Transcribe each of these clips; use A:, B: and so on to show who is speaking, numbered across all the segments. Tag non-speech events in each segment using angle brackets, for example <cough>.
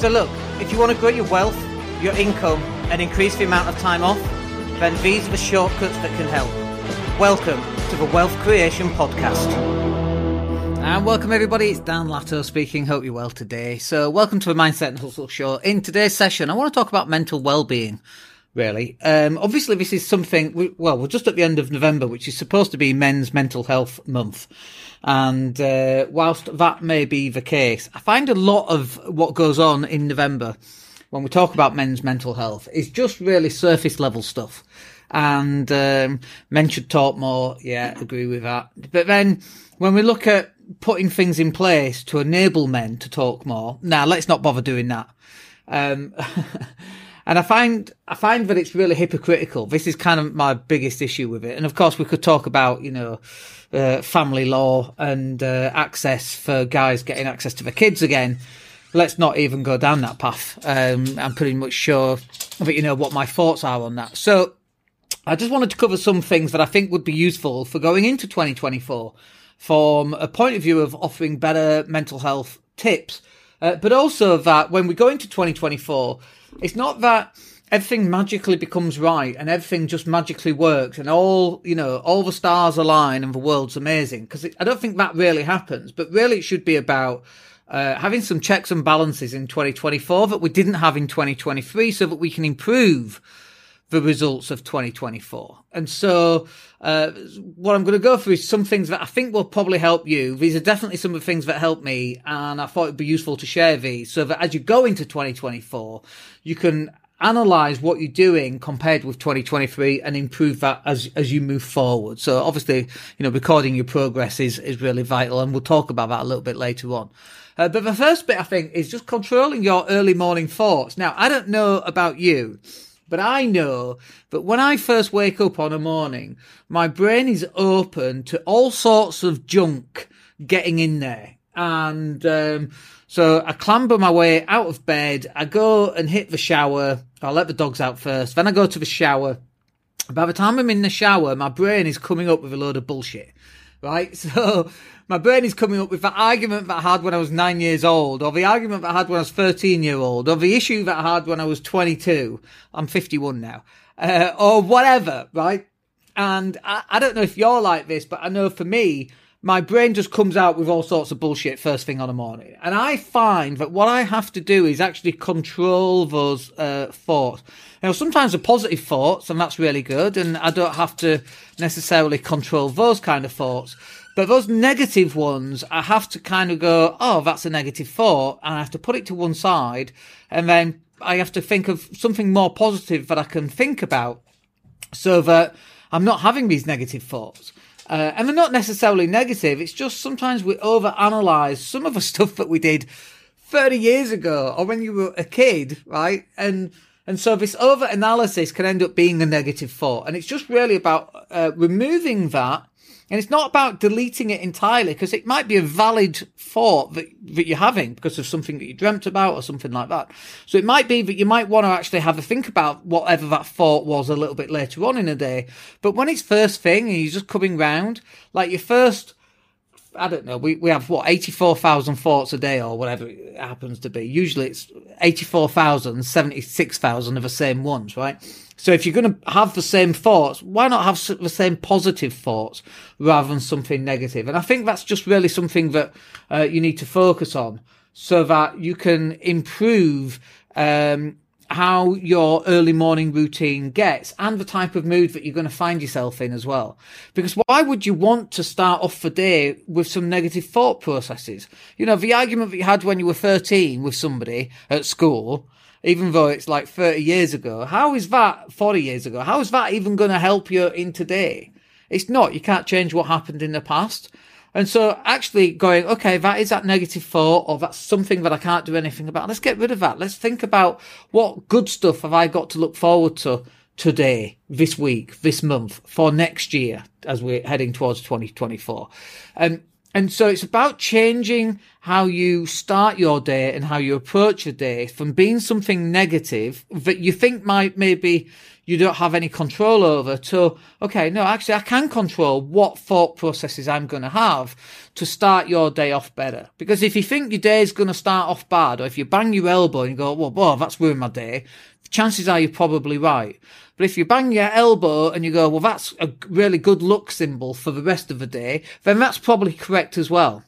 A: So look, if you want to grow your wealth, your income, and increase the amount of time off, then these are the shortcuts that can help. Welcome to the Wealth Creation Podcast. And welcome everybody, it's Dan Latto speaking. Hope you're well today. So welcome to the Mindset and Hustle show. In today's session, I want to talk about mental well-being. Really, um, obviously, this is something. We, well, we're just at the end of November, which is supposed to be Men's Mental Health Month, and uh, whilst that may be the case, I find a lot of what goes on in November when we talk about men's mental health is just really surface level stuff. And um, men should talk more. Yeah, agree with that. But then when we look at putting things in place to enable men to talk more, now let's not bother doing that. Um, <laughs> And I find I find that it's really hypocritical. This is kind of my biggest issue with it. And of course, we could talk about you know uh, family law and uh, access for guys getting access to the kids again. Let's not even go down that path. Um, I'm pretty much sure that you know what my thoughts are on that. So I just wanted to cover some things that I think would be useful for going into 2024 from a point of view of offering better mental health tips, uh, but also that when we go into 2024 it's not that everything magically becomes right and everything just magically works and all you know all the stars align and the world's amazing because i don't think that really happens. But really it should be about uh, having some checks and balances in 2024 that we didn't have in 2023 so that we can improve the results of 2024. And so, uh, what I'm going to go through is some things that I think will probably help you. These are definitely some of the things that help me. And I thought it'd be useful to share these so that as you go into 2024, you can analyze what you're doing compared with 2023 and improve that as as you move forward. So obviously, you know, recording your progress is is really vital, and we'll talk about that a little bit later on. Uh, but the first bit, I think, is just controlling your early morning thoughts. Now, I don't know about you, but I know that when I first wake up on a morning, my brain is open to all sorts of junk getting in there. And um, so I clamber my way out of bed. I go and hit the shower. I'll let the dogs out first. Then I go to the shower. By the time I'm in the shower, my brain is coming up with a load of bullshit. Right? <laughs> So my brain is coming up with the argument that I had when I was nine years old, or the argument that I had when I was 13 year old, or the issue that I had when I was 22. I'm 51 now. Uh, or whatever, right? And I, I don't know if you're like this, but I know for me, my brain just comes out with all sorts of bullshit first thing on the morning. And I find that what I have to do is actually control those uh, thoughts. Now, sometimes the positive thoughts, and that's really good, and I don't have to necessarily control those kind of thoughts. But those negative ones, I have to kind of go, oh, that's a negative thought, and I have to put it to one side, and then I have to think of something more positive that I can think about so that I'm not having these negative thoughts. Uh, and they're not necessarily negative, it's just sometimes we overanalyze some of the <laughs> stuff that we did 30 years ago or when you were a kid, right? And and so this over analysis can end up being a negative thought. And it's just really about uh, removing that and it's not about deleting it entirely because it might be a valid thought that, that you're having because of something that you dreamt about or something like that. So it might be that you might want to actually have a think about whatever that thought was a little bit later on in the day. But when it's first thing and you're just coming round, like your first, I don't know, we, we have what, 84,000 thoughts a day or whatever it happens to be. Usually it's 84,000, 76,000 of the same ones, right? So if you're going to have the same thoughts, why not have the same positive thoughts rather than something negative? And I think that's just really something that uh, you need to focus on so that you can improve um, how your early morning routine gets and the type of mood that you're going to find yourself in as well. Because why would you want to start off the day with some negative thought processes? You know, the argument that you had when you were 13 with somebody at school, even though it's like 30 years ago. How is that 40 years ago? How is that even going to help you in today? It's not. You can't change what happened in the past. And so actually going, okay, that is that negative thought or that's something that I can't do anything about. Let's get rid of that. Let's think about what good stuff have I got to look forward to today, this week, this month, for next year as we're heading towards 2024. And um, and so it's about changing how you start your day and how you approach your day from being something negative that you think might maybe you don't have any control over to, okay, no, actually I can control what thought processes I'm going to have to start your day off better. Because if you think your day is going to start off bad, or if you bang your elbow and you go, well, well, that's ruined my day, chances are you're probably right. But if you bang your elbow and you go, well, that's a really good luck symbol for the rest of the day, then that's probably correct as well.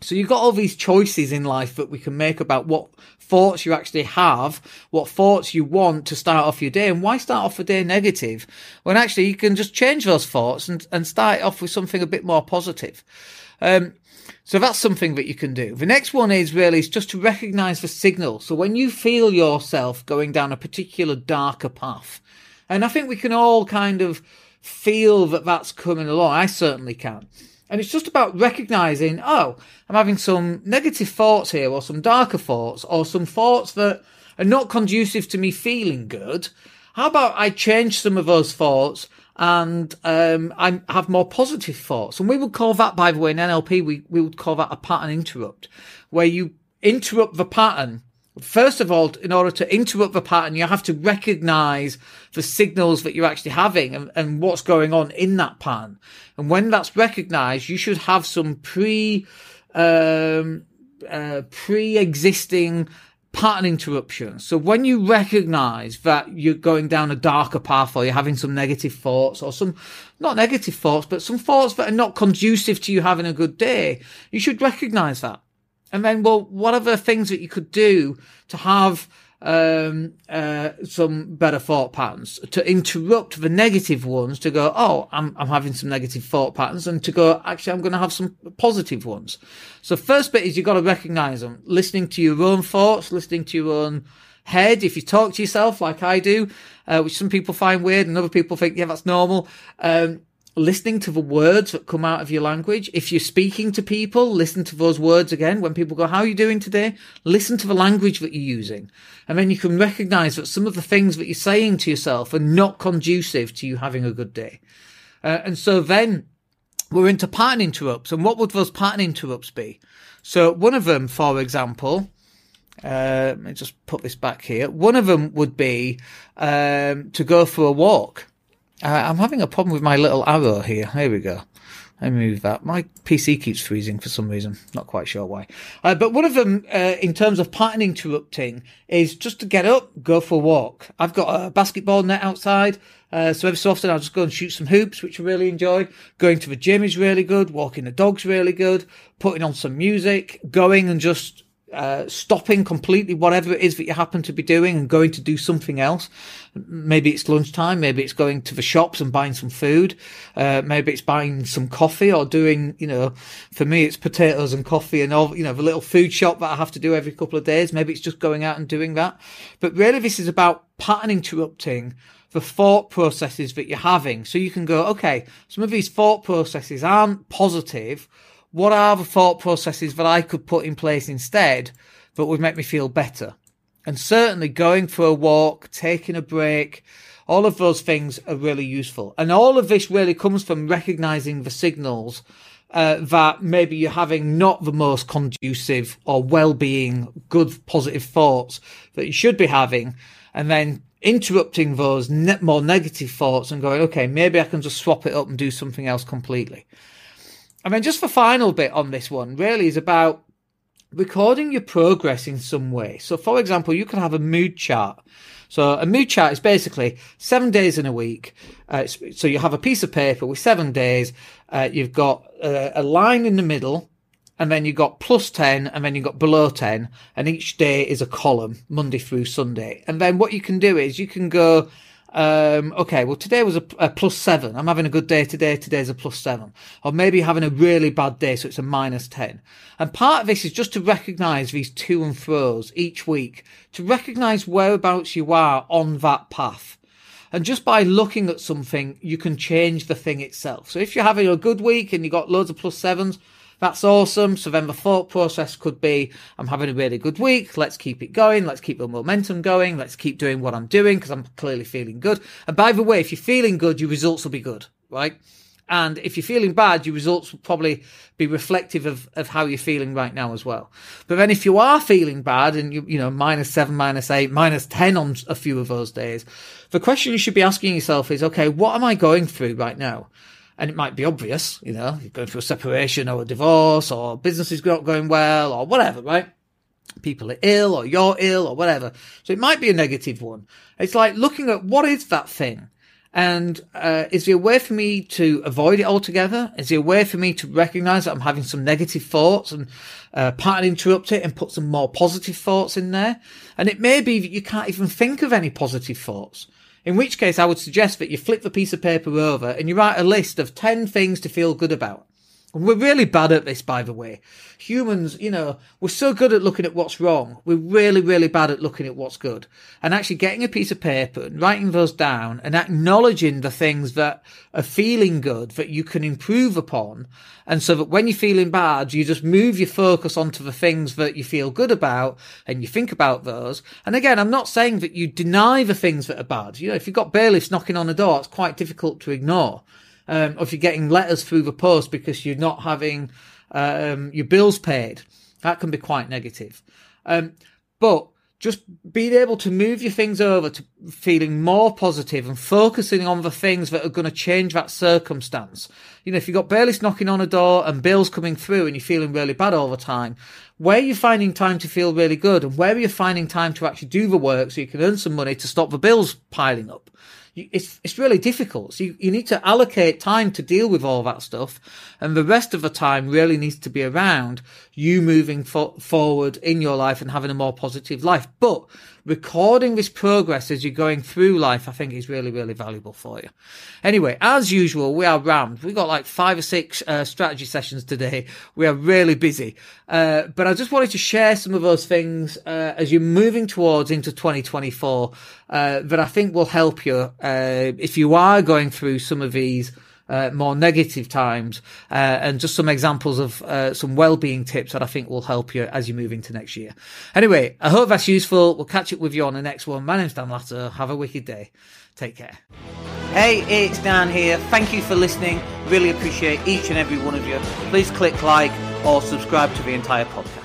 A: So you've got all these choices in life that we can make about what thoughts you actually have, what thoughts you want to start off your day, and why start off a day negative when actually you can just change those thoughts and, and start off with something a bit more positive. Um, so that's something that you can do. The next one is really is just to recognize the signal. So when you feel yourself going down a particular darker path, and I think we can all kind of feel that that's coming along. I certainly can. And it's just about recognizing, oh, I'm having some negative thoughts here or some darker thoughts or some thoughts that are not conducive to me feeling good. How about I change some of those thoughts and um, I have more positive thoughts? And we would call that, by the way, in NLP, we, we would call that a pattern interrupt, where you interrupt the pattern First of all, in order to interrupt the pattern, you have to recognize the signals that you're actually having and, and what's going on in that pattern. And when that's recognized, you should have some pre, um, uh, pre-existing pattern interruptions. So when you recognize that you're going down a darker path or you're having some negative thoughts or some, not negative thoughts, but some thoughts that are not conducive to you having a good day, you should recognize that. And then, well, what are the things that you could do to have um, uh, some better thought patterns to interrupt the negative ones to go, oh, I'm, I'm having some negative thought patterns and to go, actually, I'm going to have some positive ones. So first bit is you've got to recognize them, listening to your own thoughts, listening to your own head. If you talk to yourself like I do, uh, which some people find weird and other people think, yeah, that's normal. Um, listening to the words that come out of your language. If you're speaking to people, listen to those words again. When people go, how are you doing today? Listen to the language that you're using. And then you can recognize that some of the things that you're saying to yourself are not conducive to you having a good day. Uh, and so then we're into pattern interrupts. And what would those pattern interrupts be? So one of them, for example, uh, let me just put this back here. One of them would be um, to go for a walk. Uh, I'm having a problem with my little arrow here. Here we go. Me move that. My PC keeps freezing for some reason. Not quite sure why. Uh, but one of them, uh, in terms of pattern interrupting, is just to get up, go for a walk. I've got a basketball net outside. Uh, so every so often I'll just go and shoot some hoops, which I really enjoy. Going to the gym is really good. Walking the dog's really good. Putting on some music, going and just uh, stopping completely whatever it is that you happen to be doing and going to do something else. Maybe it's lunchtime. Maybe it's going to the shops and buying some food. Uh, maybe it's buying some coffee or doing, you know, for me, it's potatoes and coffee and all, you know, the little food shop that I have to do every couple of days. Maybe it's just going out and doing that. But really, this is about pattern interrupting the thought processes that you're having. So you can go, okay, some of these thought processes aren't positive what are the thought processes that I could put in place instead that would make me feel better? And certainly going for a walk, taking a break, all of those things are really useful. And all of this really comes from recognizing the signals uh, that maybe you're having not the most conducive or well-being, good, positive thoughts that you should be having, and then interrupting those ne- more negative thoughts and going, okay, maybe I can just swap it up and do something else completely. And then just the final bit on this one really is about recording your progress in some way. So, for example, you can have a mood chart. So, a mood chart is basically seven days in a week. Uh, so, you have a piece of paper with seven days. Uh, you've got uh, a line in the middle, and then you've got plus 10, and then you've got below 10, and each day is a column, Monday through Sunday. And then what you can do is you can go um, okay, well, today was a, a, plus seven. I'm having a good day today. Today's a plus seven. Or maybe having a really bad day, so it's a minus 10. And part of this is just to recognize these to and fro's each week, to recognize whereabouts you are on that path. And just by looking at something, you can change the thing itself. So if you're having a good week and you've got loads of plus sevens, that's awesome. So then the thought process could be, I'm having a really good week. Let's keep it going. Let's keep the momentum going. Let's keep doing what I'm doing because I'm clearly feeling good. And by the way, if you're feeling good, your results will be good, right? And if you're feeling bad, your results will probably be reflective of, of how you're feeling right now as well. But then if you are feeling bad and you, you know, minus seven, minus eight, minus 10 on a few of those days, the question you should be asking yourself is, okay, what am I going through right now? And it might be obvious, you know, you're going through a separation or a divorce or business is not going well or whatever, right? People are ill or you're ill or whatever. So it might be a negative one. It's like looking at what is that thing? And uh, is there a way for me to avoid it altogether? Is there a way for me to recognize that I'm having some negative thoughts and uh, pattern interrupt it and put some more positive thoughts in there? And it may be that you can't even think of any positive thoughts. In which case, I would suggest that you flip the piece of paper over and you write a list of 10 things to feel good about. We're really bad at this, by the way. Humans, you know, we're so good at looking at what's wrong. We're really, really bad at looking at what's good. And actually getting a piece of paper and writing those down and acknowledging the things that are feeling good that you can improve upon. And so that when you're feeling bad, you just move your focus onto the things that you feel good about and you think about those. And again, I'm not saying that you deny the things that are bad. You know, if you've got bailiffs knocking on the door, it's quite difficult to ignore um, or if you're getting letters through the post because you're not having um, your bills paid, that can be quite negative. Um, but just being able to move your things over to feeling more positive and focusing on the things that are going to change that circumstance. You know, if you've got bailiffs knocking on a door and bills coming through and you're feeling really bad all the time, where are you finding time to feel really good and where are you finding time to actually do the work so you can earn some money to stop the bills piling up? It's it's really difficult. So you, you need to allocate time to deal with all that stuff, and the rest of the time really needs to be around you moving fo- forward in your life and having a more positive life. But recording this progress as you're going through life, I think is really really valuable for you. Anyway, as usual, we are rammed. We've got like five or six uh, strategy sessions today. We are really busy, uh, but I just wanted to share some of those things uh, as you're moving towards into 2024 uh, that I think will help you uh, if you are going through some of these. Uh, more negative times, uh, and just some examples of uh, some well-being tips that I think will help you as you move into next year. Anyway, I hope that's useful. We'll catch up with you on the next one. My name's Dan Latto. Have a wicked day. Take care. Hey, it's Dan here. Thank you for listening. Really appreciate each and every one of you. Please click like or subscribe to the entire podcast.